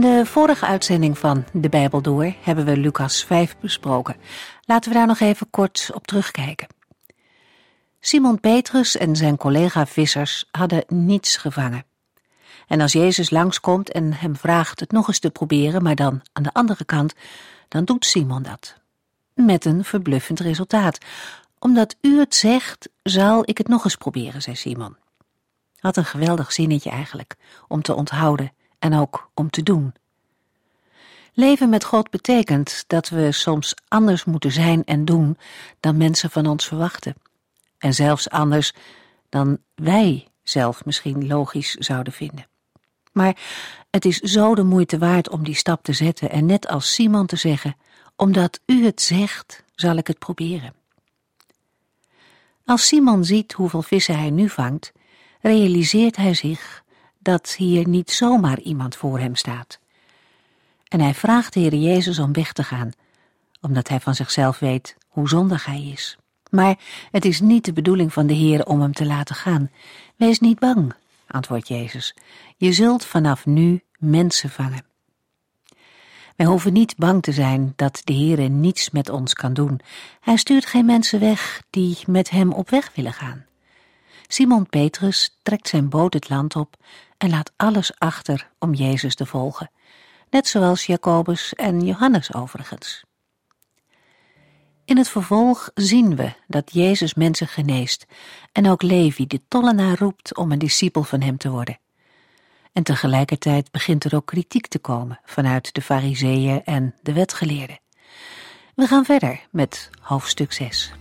In de vorige uitzending van De Bijbel Door hebben we Lucas 5 besproken. Laten we daar nog even kort op terugkijken. Simon Petrus en zijn collega vissers hadden niets gevangen. En als Jezus langskomt en hem vraagt het nog eens te proberen, maar dan aan de andere kant, dan doet Simon dat. Met een verbluffend resultaat. Omdat u het zegt, zal ik het nog eens proberen, zei Simon. Wat een geweldig zinnetje eigenlijk, om te onthouden en ook om te doen. Leven met God betekent dat we soms anders moeten zijn en doen dan mensen van ons verwachten. En zelfs anders dan wij zelf misschien logisch zouden vinden. Maar het is zo de moeite waard om die stap te zetten en net als Simon te zeggen, omdat u het zegt, zal ik het proberen. Als Simon ziet hoeveel vissen hij nu vangt, realiseert hij zich dat hier niet zomaar iemand voor hem staat. En hij vraagt de Heer Jezus om weg te gaan, omdat hij van zichzelf weet hoe zondig hij is. Maar het is niet de bedoeling van de Heer om hem te laten gaan. Wees niet bang, antwoordt Jezus. Je zult vanaf nu mensen vangen. Wij hoeven niet bang te zijn dat de Heere niets met ons kan doen. Hij stuurt geen mensen weg die met hem op weg willen gaan. Simon Petrus trekt zijn boot het land op en laat alles achter om Jezus te volgen, net zoals Jacobus en Johannes overigens. In het vervolg zien we dat Jezus mensen geneest en ook Levi de tollenaar roept om een discipel van hem te worden. En tegelijkertijd begint er ook kritiek te komen vanuit de fariseeën en de wetgeleerden. We gaan verder met hoofdstuk 6.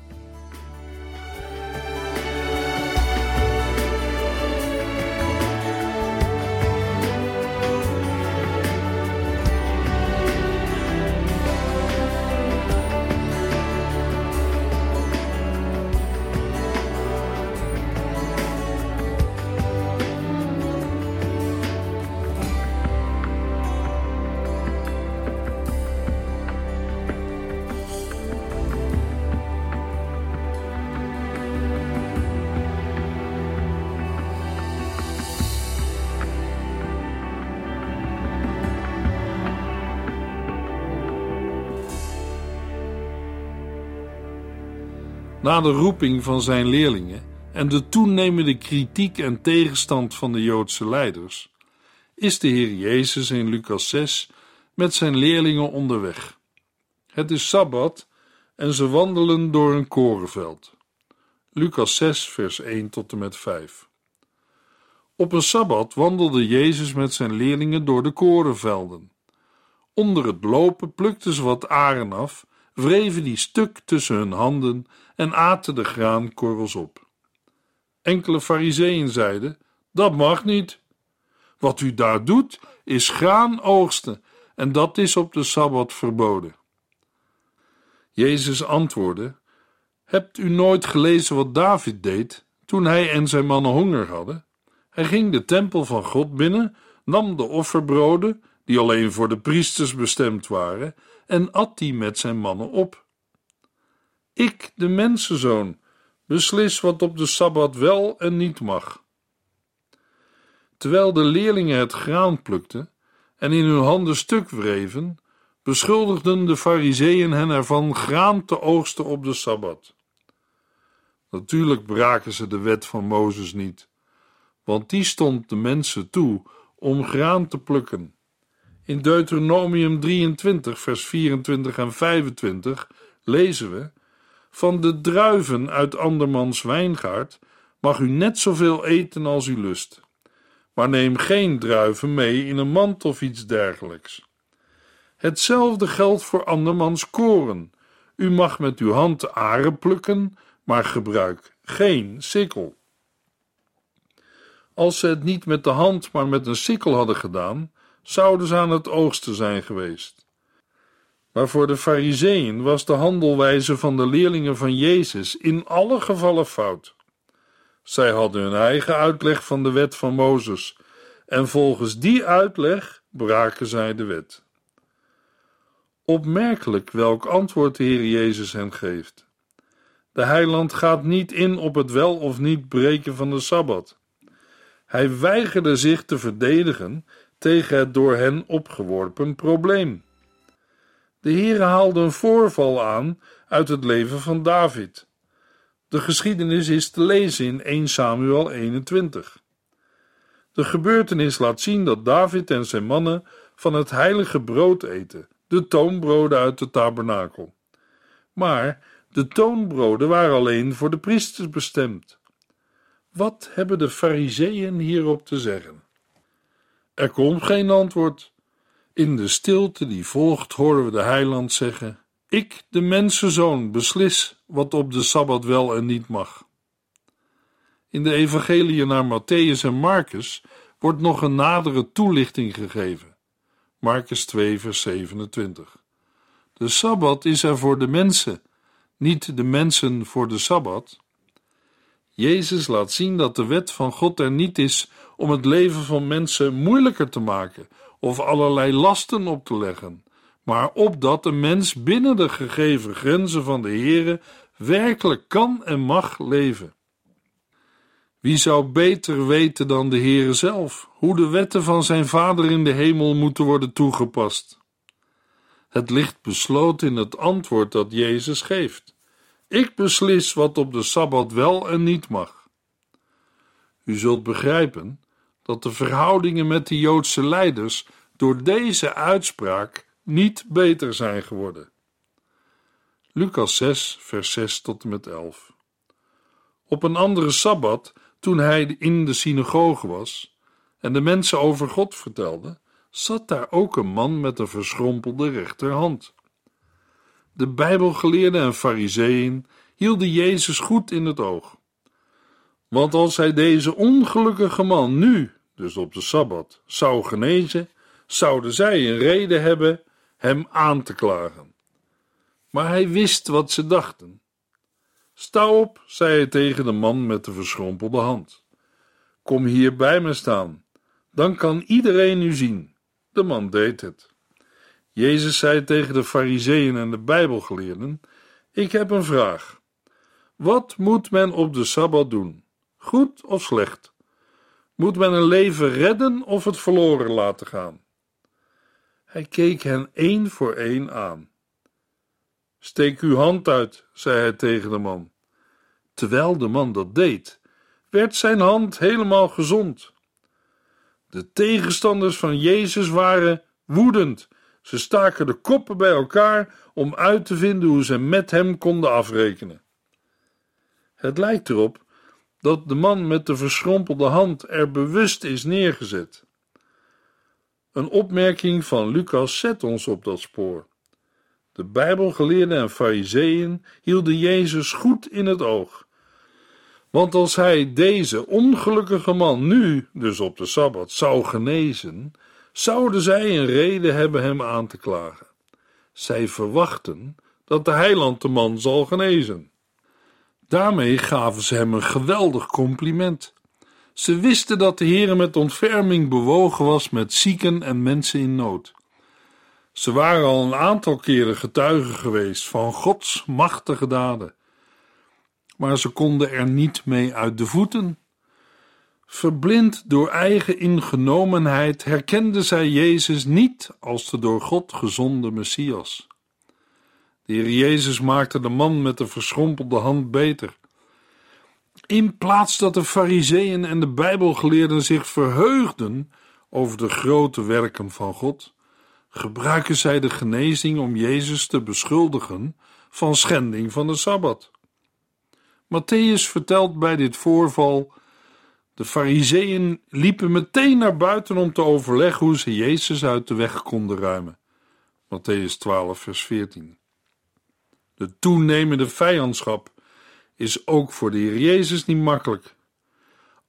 Na de roeping van zijn leerlingen en de toenemende kritiek en tegenstand van de Joodse leiders, is de Heer Jezus in Lucas 6 met zijn leerlingen onderweg. Het is Sabbat en ze wandelen door een korenveld. Lucas 6, vers 1 tot en met 5. Op een Sabbat wandelde Jezus met zijn leerlingen door de korenvelden. Onder het lopen plukten ze wat aren af, wreven die stuk tussen hun handen en aten de graankorrels op. Enkele fariseeën zeiden, dat mag niet. Wat u daar doet, is graan oogsten, en dat is op de Sabbat verboden. Jezus antwoordde, Hebt u nooit gelezen wat David deed toen hij en zijn mannen honger hadden? Hij ging de tempel van God binnen, nam de offerbroden, die alleen voor de priesters bestemd waren, en at die met zijn mannen op. Ik, de mensenzoon, beslis wat op de sabbat wel en niet mag. Terwijl de leerlingen het graan plukten en in hun handen stuk wreven, beschuldigden de fariseeën hen ervan graan te oogsten op de sabbat. Natuurlijk braken ze de wet van Mozes niet, want die stond de mensen toe om graan te plukken. In Deuteronomium 23, vers 24 en 25 lezen we van de druiven uit andermans wijngaard mag u net zoveel eten als u lust. Maar neem geen druiven mee in een mand of iets dergelijks. Hetzelfde geldt voor andermans koren. U mag met uw hand aren plukken, maar gebruik geen sikkel. Als ze het niet met de hand, maar met een sikkel hadden gedaan, zouden ze aan het oogsten zijn geweest. Maar voor de Fariseeën was de handelwijze van de leerlingen van Jezus in alle gevallen fout. Zij hadden hun eigen uitleg van de wet van Mozes, en volgens die uitleg braken zij de wet. Opmerkelijk welk antwoord de Heer Jezus hen geeft. De heiland gaat niet in op het wel of niet breken van de sabbat. Hij weigerde zich te verdedigen tegen het door hen opgeworpen probleem. De Heer haalde een voorval aan uit het leven van David. De geschiedenis is te lezen in 1 Samuel 21. De gebeurtenis laat zien dat David en zijn mannen van het heilige brood eten, de toonbroden uit de tabernakel. Maar de toonbroden waren alleen voor de priesters bestemd. Wat hebben de fariseeën hierop te zeggen? Er komt geen antwoord. In de stilte die volgt horen we de heiland zeggen: Ik, de mensenzoon, beslis wat op de sabbat wel en niet mag. In de evangeliën naar Matthäus en Marcus wordt nog een nadere toelichting gegeven. Marcus 2, vers 27. De sabbat is er voor de mensen, niet de mensen voor de sabbat. Jezus laat zien dat de wet van God er niet is om het leven van mensen moeilijker te maken of allerlei lasten op te leggen, maar opdat een mens binnen de gegeven grenzen van de Heere werkelijk kan en mag leven. Wie zou beter weten dan de Heere zelf hoe de wetten van zijn Vader in de hemel moeten worden toegepast? Het ligt besloten in het antwoord dat Jezus geeft. Ik beslis wat op de Sabbat wel en niet mag. U zult begrijpen dat de verhoudingen met de Joodse leiders door deze uitspraak niet beter zijn geworden. Lucas 6, vers 6 tot en met 11. Op een andere sabbat, toen hij in de synagoge was en de mensen over God vertelde, zat daar ook een man met een verschrompelde rechterhand. De Bijbelgeleerden en Fariseeën hielden Jezus goed in het oog. Want als hij deze ongelukkige man nu, dus op de sabbat, zou genezen, zouden zij een reden hebben hem aan te klagen. Maar hij wist wat ze dachten. Sta op, zei hij tegen de man met de verschrompelde hand. Kom hier bij me staan, dan kan iedereen u zien. De man deed het. Jezus zei tegen de Fariseeën en de Bijbelgeleerden: Ik heb een vraag. Wat moet men op de sabbat doen? Goed of slecht? Moet men een leven redden of het verloren laten gaan? Hij keek hen één voor één aan. Steek uw hand uit, zei hij tegen de man. Terwijl de man dat deed, werd zijn hand helemaal gezond. De tegenstanders van Jezus waren woedend. Ze staken de koppen bij elkaar om uit te vinden hoe ze met hem konden afrekenen. Het lijkt erop dat de man met de verschrompelde hand er bewust is neergezet. Een opmerking van Lucas zet ons op dat spoor. De Bijbelgeleerden en Fariseeën hielden Jezus goed in het oog. Want als hij deze ongelukkige man nu, dus op de sabbat, zou genezen, zouden zij een reden hebben hem aan te klagen. Zij verwachten dat de heiland de man zal genezen. Daarmee gaven ze hem een geweldig compliment. Ze wisten dat de Heer met ontferming bewogen was met zieken en mensen in nood. Ze waren al een aantal keren getuigen geweest van Gods machtige daden. Maar ze konden er niet mee uit de voeten. Verblind door eigen ingenomenheid herkenden zij Jezus niet als de door God gezonde Messias. De Heer Jezus maakte de man met de verschrompelde hand beter. In plaats dat de Fariseeën en de Bijbelgeleerden zich verheugden over de grote werken van God, gebruiken zij de genezing om Jezus te beschuldigen van schending van de Sabbat. Matthäus vertelt bij dit voorval: de Fariseeën liepen meteen naar buiten om te overleggen hoe ze Jezus uit de weg konden ruimen. Matthäus 12, vers 14. De toenemende vijandschap is ook voor de Heer Jezus niet makkelijk.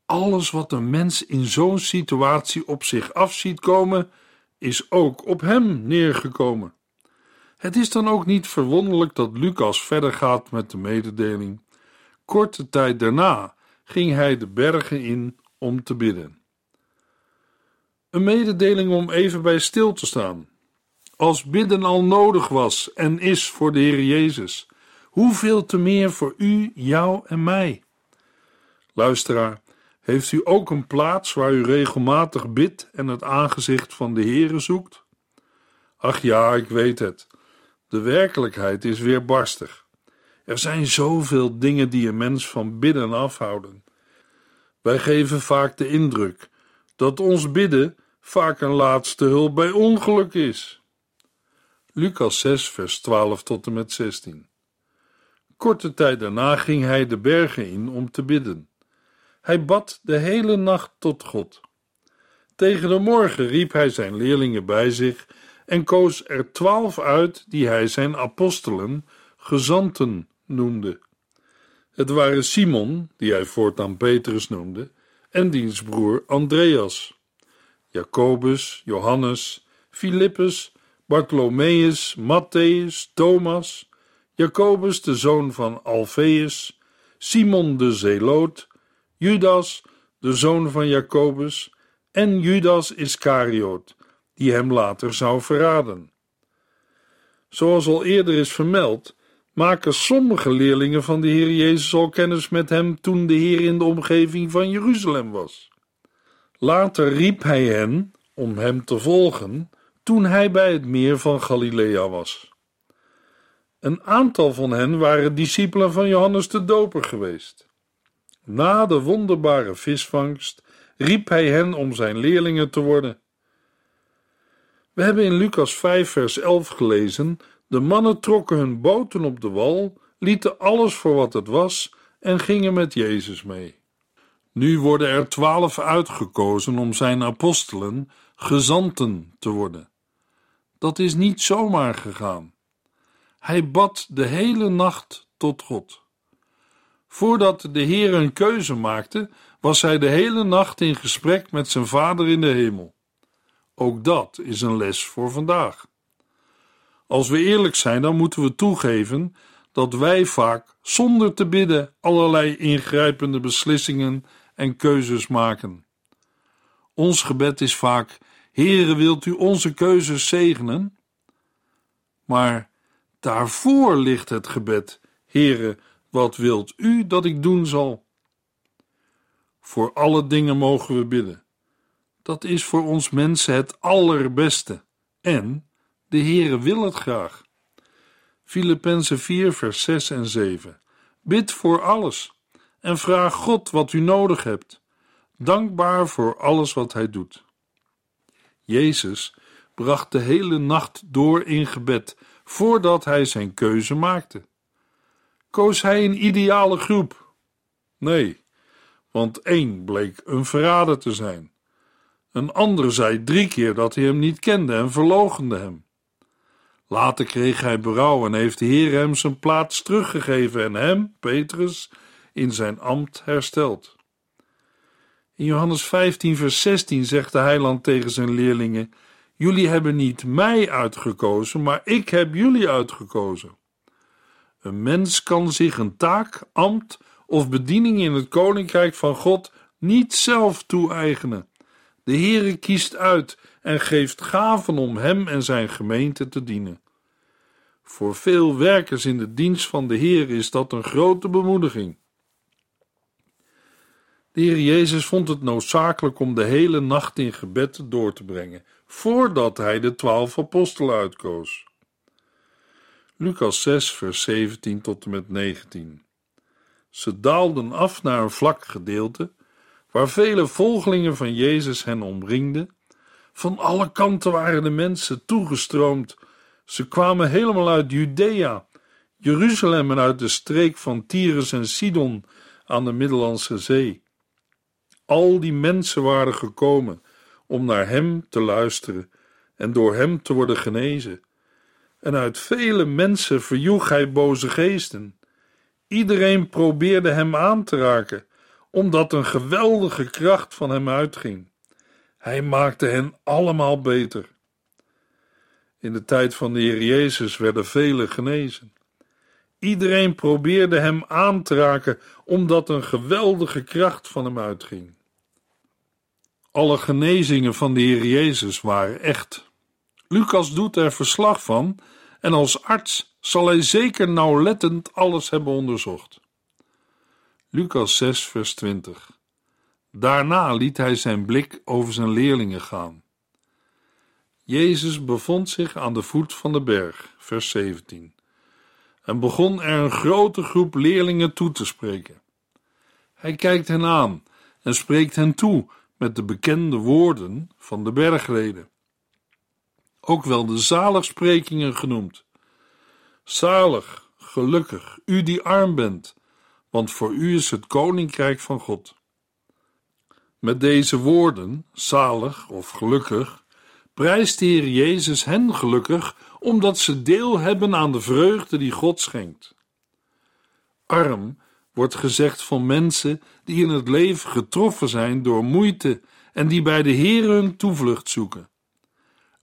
Alles wat een mens in zo'n situatie op zich af ziet komen, is ook op hem neergekomen. Het is dan ook niet verwonderlijk dat Lucas verder gaat met de mededeling. Korte tijd daarna ging hij de bergen in om te bidden. Een mededeling om even bij stil te staan. Als bidden al nodig was en is voor de Heer Jezus, hoeveel te meer voor u, jou en mij. Luisteraar, heeft u ook een plaats waar u regelmatig bidt en het aangezicht van de Heere zoekt? Ach ja, ik weet het. De werkelijkheid is weerbarstig. Er zijn zoveel dingen die een mens van bidden afhouden. Wij geven vaak de indruk dat ons bidden vaak een laatste hulp bij ongeluk is. Lucas 6, vers 12 tot en met 16. Korte tijd daarna ging hij de bergen in om te bidden. Hij bad de hele nacht tot God. Tegen de morgen riep hij zijn leerlingen bij zich en koos er twaalf uit die hij zijn apostelen, gezanten, noemde. Het waren Simon, die hij voortaan Petrus noemde, en diens broer Andreas, Jacobus, Johannes, Filippus, Bartholomeus, Matthäus, Thomas, Jacobus de zoon van Alfeus, Simon de Zeloot, Judas de zoon van Jacobus en Judas Iscariot, die hem later zou verraden. Zoals al eerder is vermeld, maken sommige leerlingen van de Heer Jezus al kennis met hem toen de Heer in de omgeving van Jeruzalem was. Later riep hij hen om hem te volgen toen hij bij het meer van Galilea was. Een aantal van hen waren discipelen van Johannes de Doper geweest. Na de wonderbare visvangst riep hij hen om zijn leerlingen te worden. We hebben in Lucas 5, vers 11 gelezen: De mannen trokken hun boten op de wal, lieten alles voor wat het was en gingen met Jezus mee. Nu worden er twaalf uitgekozen om zijn apostelen, gezanten te worden. Dat is niet zomaar gegaan. Hij bad de hele nacht tot God. Voordat de Heer een keuze maakte, was hij de hele nacht in gesprek met zijn Vader in de hemel. Ook dat is een les voor vandaag. Als we eerlijk zijn, dan moeten we toegeven dat wij vaak zonder te bidden allerlei ingrijpende beslissingen en keuzes maken. Ons gebed is vaak: Heere, wilt u onze keuzes zegenen? Maar daarvoor ligt het gebed: Heere, wat wilt u dat ik doen zal? Voor alle dingen mogen we bidden. Dat is voor ons mensen het allerbeste. En de Heere wil het graag. Filippenzen 4, vers 6 en 7. Bid voor alles en vraag God wat u nodig hebt, dankbaar voor alles wat Hij doet. Jezus bracht de hele nacht door in gebed voordat Hij zijn keuze maakte. Koos Hij een ideale groep? Nee, want één bleek een verrader te zijn. Een ander zei drie keer dat hij hem niet kende en verloochende hem. Later kreeg hij berouw en heeft de Heer hem zijn plaats teruggegeven en hem, Petrus, in zijn ambt hersteld. In Johannes 15, vers 16 zegt de heiland tegen zijn leerlingen: Jullie hebben niet mij uitgekozen, maar ik heb jullie uitgekozen. Een mens kan zich een taak, ambt of bediening in het koninkrijk van God niet zelf toe-eigenen. De Heere kiest uit en geeft gaven om hem en zijn gemeente te dienen. Voor veel werkers in de dienst van de Heer is dat een grote bemoediging. De Heer Jezus vond het noodzakelijk om de hele nacht in gebed door te brengen, voordat hij de twaalf apostelen uitkoos. Lucas 6, vers 17 tot en met 19. Ze daalden af naar een vlak gedeelte, waar vele volgelingen van Jezus hen omringden. Van alle kanten waren de mensen toegestroomd. Ze kwamen helemaal uit Judea, Jeruzalem en uit de streek van Tyrus en Sidon aan de Middellandse Zee. Al die mensen waren gekomen om naar hem te luisteren en door hem te worden genezen. En uit vele mensen verjoeg hij boze geesten. Iedereen probeerde hem aan te raken, omdat een geweldige kracht van hem uitging. Hij maakte hen allemaal beter. In de tijd van de Heer Jezus werden velen genezen. Iedereen probeerde hem aan te raken, omdat een geweldige kracht van hem uitging. Alle genezingen van de Heer Jezus waren echt. Lucas doet er verslag van en als arts zal hij zeker nauwlettend alles hebben onderzocht. Lucas 6, vers 20. Daarna liet hij zijn blik over zijn leerlingen gaan. Jezus bevond zich aan de voet van de berg, vers 17, en begon er een grote groep leerlingen toe te spreken. Hij kijkt hen aan en spreekt hen toe met de bekende woorden van de bergreden, ook wel de zaligsprekingen genoemd. Zalig, gelukkig, u die arm bent, want voor u is het koninkrijk van God. Met deze woorden, zalig of gelukkig, prijst de Heer Jezus hen gelukkig, omdat ze deel hebben aan de vreugde die God schenkt. Arm wordt gezegd van mensen die in het leven getroffen zijn door moeite en die bij de Heer hun toevlucht zoeken.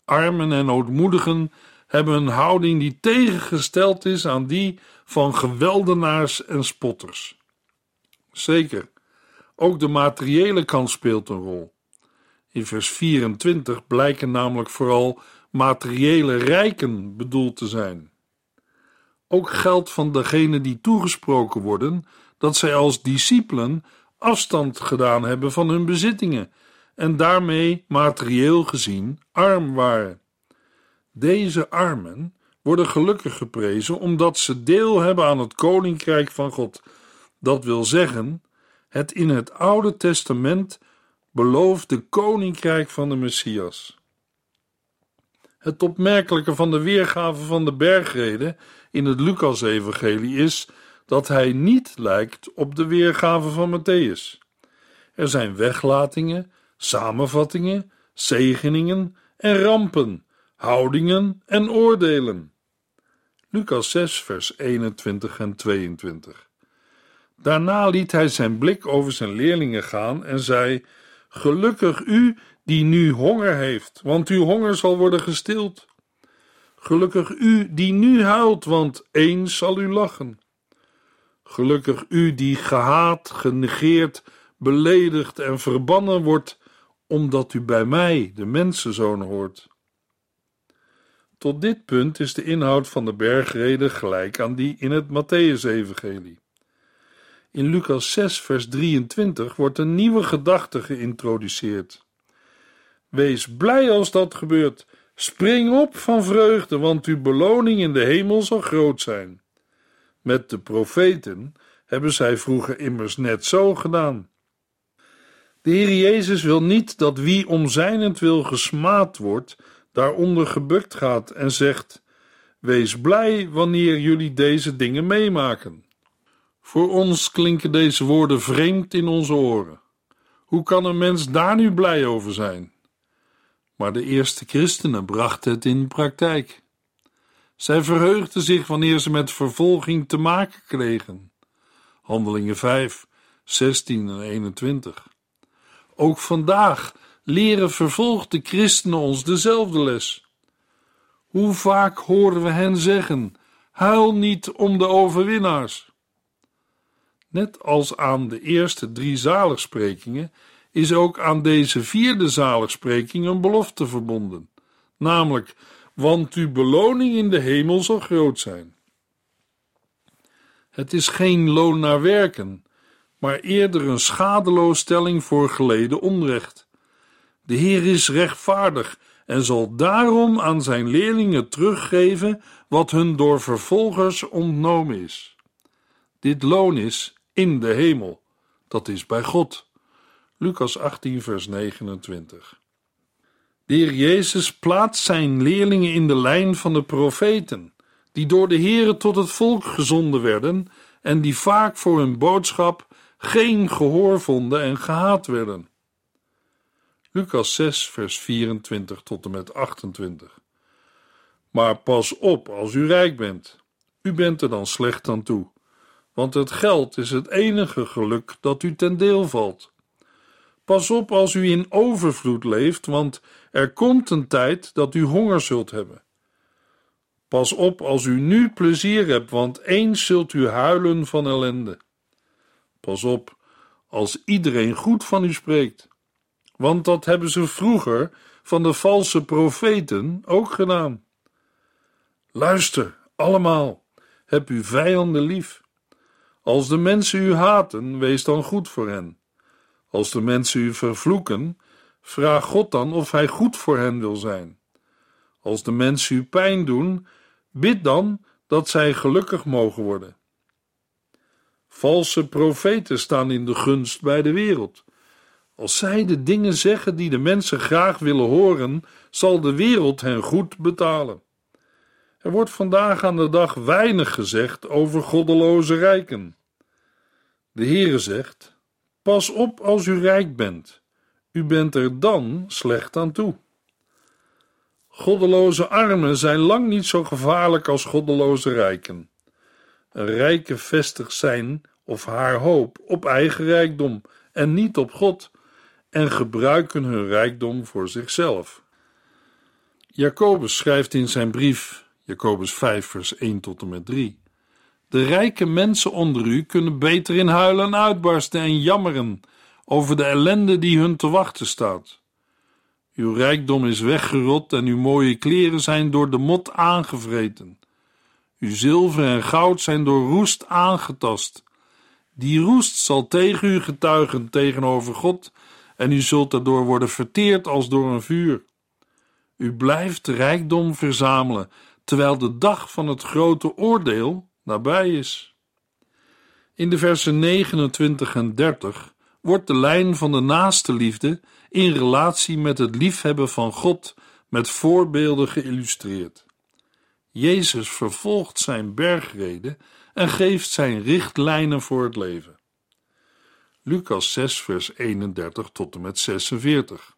Armen en ootmoedigen hebben een houding die tegengesteld is aan die van geweldenaars en spotters. Zeker, ook de materiële kant speelt een rol. In vers 24 blijken namelijk vooral materiële rijken bedoeld te zijn. Ook geldt van degenen die toegesproken worden dat zij als discipelen afstand gedaan hebben van hun bezittingen en daarmee materieel gezien arm waren. Deze armen worden gelukkig geprezen omdat ze deel hebben aan het koninkrijk van God. Dat wil zeggen, het in het Oude Testament beloofde koninkrijk van de Messias. Het opmerkelijke van de weergave van de bergreden in het Lucas-evangelie is dat hij niet lijkt op de weergave van Matthäus. Er zijn weglatingen, samenvattingen, zegeningen en rampen, houdingen en oordelen. Lucas 6, vers 21 en 22. Daarna liet hij zijn blik over zijn leerlingen gaan en zei: Gelukkig u die nu honger heeft, want uw honger zal worden gestild. Gelukkig u die nu huilt, want eens zal u lachen. Gelukkig u die gehaat, genegeerd, beledigd en verbannen wordt, omdat u bij mij, de mensenzoon, hoort. Tot dit punt is de inhoud van de bergrede gelijk aan die in het Matthäus-evangelie. In Lucas 6, vers 23 wordt een nieuwe gedachte geïntroduceerd. Wees blij als dat gebeurt. Spring op van vreugde, want uw beloning in de hemel zal groot zijn. Met de profeten hebben zij vroeger immers net zo gedaan. De Heer Jezus wil niet dat wie om zijnentwil gesmaad wordt, daaronder gebukt gaat en zegt: Wees blij wanneer jullie deze dingen meemaken. Voor ons klinken deze woorden vreemd in onze oren. Hoe kan een mens daar nu blij over zijn? Maar de eerste christenen brachten het in praktijk. Zij verheugden zich wanneer ze met vervolging te maken kregen. Handelingen 5, 16 en 21. Ook vandaag leren vervolgde christenen ons dezelfde les. Hoe vaak horen we hen zeggen: Huil niet om de overwinnaars. Net als aan de eerste drie zaligsprekingen is ook aan deze vierde zaligspreking een belofte verbonden, namelijk: Want uw beloning in de hemel zal groot zijn. Het is geen loon naar werken, maar eerder een schadeloosstelling voor geleden onrecht. De Heer is rechtvaardig en zal daarom aan zijn leerlingen teruggeven wat hun door vervolgers ontnomen is. Dit loon is in de hemel, dat is bij God. Lucas 18, vers 29. De Heer Jezus plaatst zijn leerlingen in de lijn van de profeten, die door de Heere tot het volk gezonden werden en die vaak voor hun boodschap geen gehoor vonden en gehaat werden. Lucas 6, vers 24 tot en met 28. Maar pas op als u rijk bent. U bent er dan slecht aan toe, want het geld is het enige geluk dat u ten deel valt. Pas op als u in overvloed leeft, want er komt een tijd dat u honger zult hebben. Pas op als u nu plezier hebt, want eens zult u huilen van ellende. Pas op als iedereen goed van u spreekt, want dat hebben ze vroeger van de valse profeten ook gedaan. Luister, allemaal, heb uw vijanden lief. Als de mensen u haten, wees dan goed voor hen. Als de mensen u vervloeken, vraag God dan of Hij goed voor hen wil zijn. Als de mensen u pijn doen, bid dan dat zij gelukkig mogen worden. Valse profeten staan in de gunst bij de wereld. Als zij de dingen zeggen die de mensen graag willen horen, zal de wereld hen goed betalen. Er wordt vandaag aan de dag weinig gezegd over goddeloze rijken. De Heere zegt: Pas op als u rijk bent. U bent er dan slecht aan toe. Goddeloze armen zijn lang niet zo gevaarlijk als goddeloze rijken. Een rijke vestigt zijn of haar hoop op eigen rijkdom en niet op God en gebruiken hun rijkdom voor zichzelf. Jacobus schrijft in zijn brief, Jacobus 5, vers 1 tot en met 3. De rijke mensen onder u kunnen beter in huilen uitbarsten en jammeren over de ellende die hun te wachten staat. Uw rijkdom is weggerot en uw mooie kleren zijn door de mot aangevreten. Uw zilver en goud zijn door roest aangetast. Die roest zal tegen u getuigen tegenover God en u zult daardoor worden verteerd als door een vuur. U blijft rijkdom verzamelen, terwijl de dag van het grote oordeel nabij is. In de versen 29 en 30 wordt de lijn van de naaste liefde in relatie met het liefhebben van God met voorbeelden geïllustreerd. Jezus vervolgt zijn bergreden en geeft zijn richtlijnen voor het leven. Lucas 6, vers 31 tot en met 46.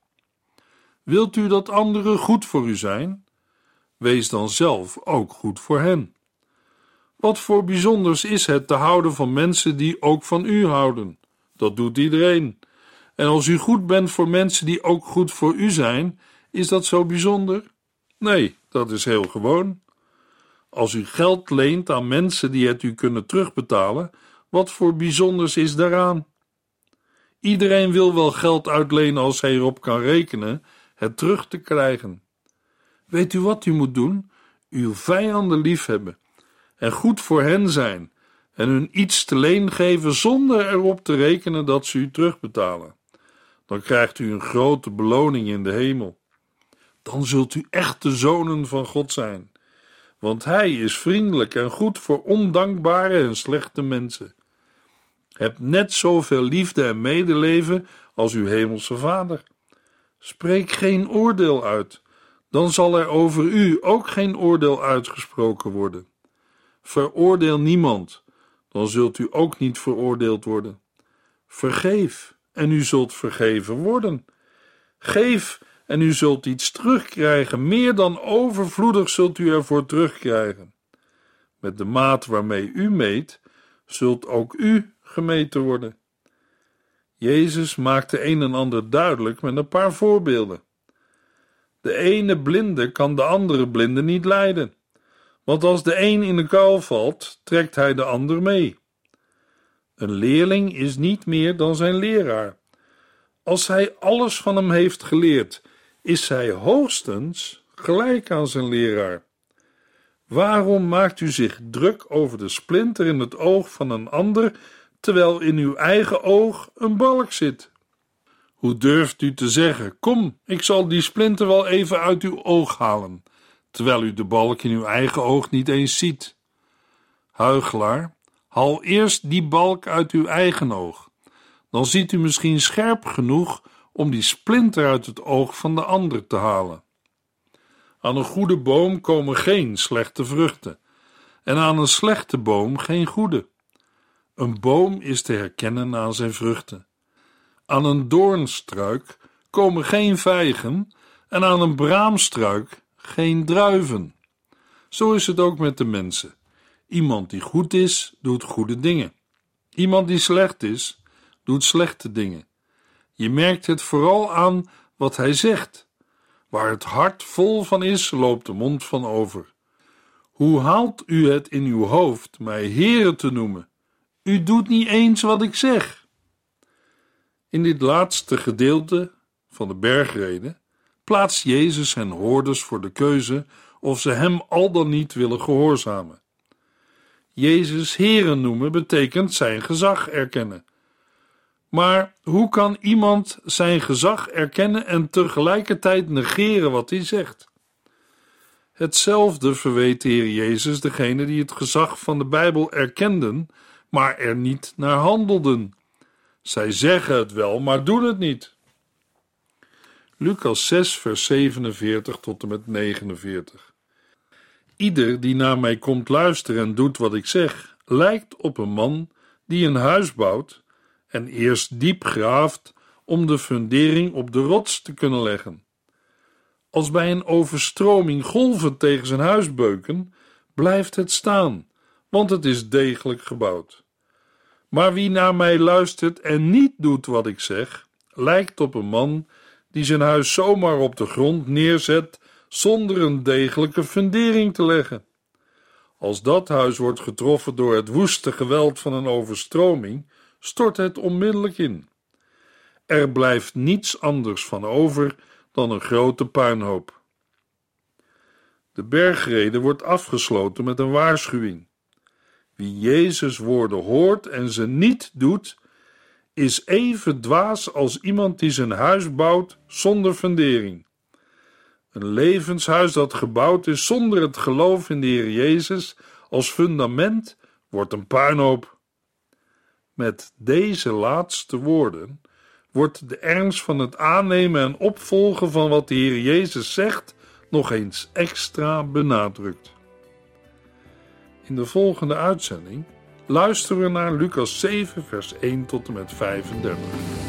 Wilt u dat anderen goed voor u zijn? Wees dan zelf ook goed voor hen. Wat voor bijzonders is het te houden van mensen die ook van u houden? Dat doet iedereen. En als u goed bent voor mensen die ook goed voor u zijn, is dat zo bijzonder? Nee, dat is heel gewoon. Als u geld leent aan mensen die het u kunnen terugbetalen, wat voor bijzonders is daaraan? Iedereen wil wel geld uitlenen als hij erop kan rekenen het terug te krijgen. Weet u wat u moet doen? Uw vijanden liefhebben en goed voor hen zijn en hun iets te leen geven zonder erop te rekenen dat ze u terugbetalen. Dan krijgt u een grote beloning in de hemel. Dan zult u echte zonen van God zijn, want Hij is vriendelijk en goed voor ondankbare en slechte mensen. Heb net zoveel liefde en medeleven als uw hemelse Vader. Spreek geen oordeel uit, dan zal er over u ook geen oordeel uitgesproken worden. Veroordeel niemand, dan zult u ook niet veroordeeld worden. Vergeef, en u zult vergeven worden. Geef, en u zult iets terugkrijgen, meer dan overvloedig zult u ervoor terugkrijgen. Met de maat waarmee u meet, zult ook u gemeten worden. Jezus maakte een en ander duidelijk met een paar voorbeelden. De ene blinde kan de andere blinde niet leiden, want als de een in de kuil valt, trekt hij de ander mee. Een leerling is niet meer dan zijn leraar. Als hij alles van hem heeft geleerd, is hij hoogstens gelijk aan zijn leraar. Waarom maakt u zich druk over de splinter in het oog van een ander terwijl in uw eigen oog een balk zit? Hoe durft u te zeggen: Kom, ik zal die splinter wel even uit uw oog halen, terwijl u de balk in uw eigen oog niet eens ziet? Huigelaar, haal eerst die balk uit uw eigen oog. Dan ziet u misschien scherp genoeg om die splinter uit het oog van de ander te halen. Aan een goede boom komen geen slechte vruchten, en aan een slechte boom geen goede. Een boom is te herkennen aan zijn vruchten. Aan een doornstruik komen geen vijgen en aan een braamstruik geen druiven. Zo is het ook met de mensen. Iemand die goed is, doet goede dingen. Iemand die slecht is, doet slechte dingen. Je merkt het vooral aan wat hij zegt. Waar het hart vol van is, loopt de mond van over. Hoe haalt u het in uw hoofd mij heren te noemen? U doet niet eens wat ik zeg. In dit laatste gedeelte van de bergreden plaatst Jezus zijn hoorders voor de keuze of ze hem al dan niet willen gehoorzamen. Jezus heren noemen betekent zijn gezag erkennen. Maar hoe kan iemand zijn gezag erkennen en tegelijkertijd negeren wat hij zegt? Hetzelfde verweet de Heer Jezus degene die het gezag van de Bijbel erkenden, maar er niet naar handelden. Zij zeggen het wel, maar doen het niet. Lucas 6, vers 47 tot en met 49. Ieder die naar mij komt luisteren en doet wat ik zeg, lijkt op een man die een huis bouwt en eerst diep graaft om de fundering op de rots te kunnen leggen. Als bij een overstroming golven tegen zijn huis beuken, blijft het staan, want het is degelijk gebouwd. Maar wie naar mij luistert en niet doet wat ik zeg, lijkt op een man die zijn huis zomaar op de grond neerzet zonder een degelijke fundering te leggen. Als dat huis wordt getroffen door het woeste geweld van een overstroming, stort het onmiddellijk in. Er blijft niets anders van over dan een grote puinhoop. De bergrede wordt afgesloten met een waarschuwing. Wie Jezus woorden hoort en ze niet doet, is even dwaas als iemand die zijn huis bouwt zonder fundering. Een levenshuis dat gebouwd is zonder het geloof in de Heer Jezus als fundament wordt een puinhoop. Met deze laatste woorden wordt de ernst van het aannemen en opvolgen van wat de Heer Jezus zegt nog eens extra benadrukt. In de volgende uitzending luisteren we naar Lucas 7, vers 1 tot en met 35.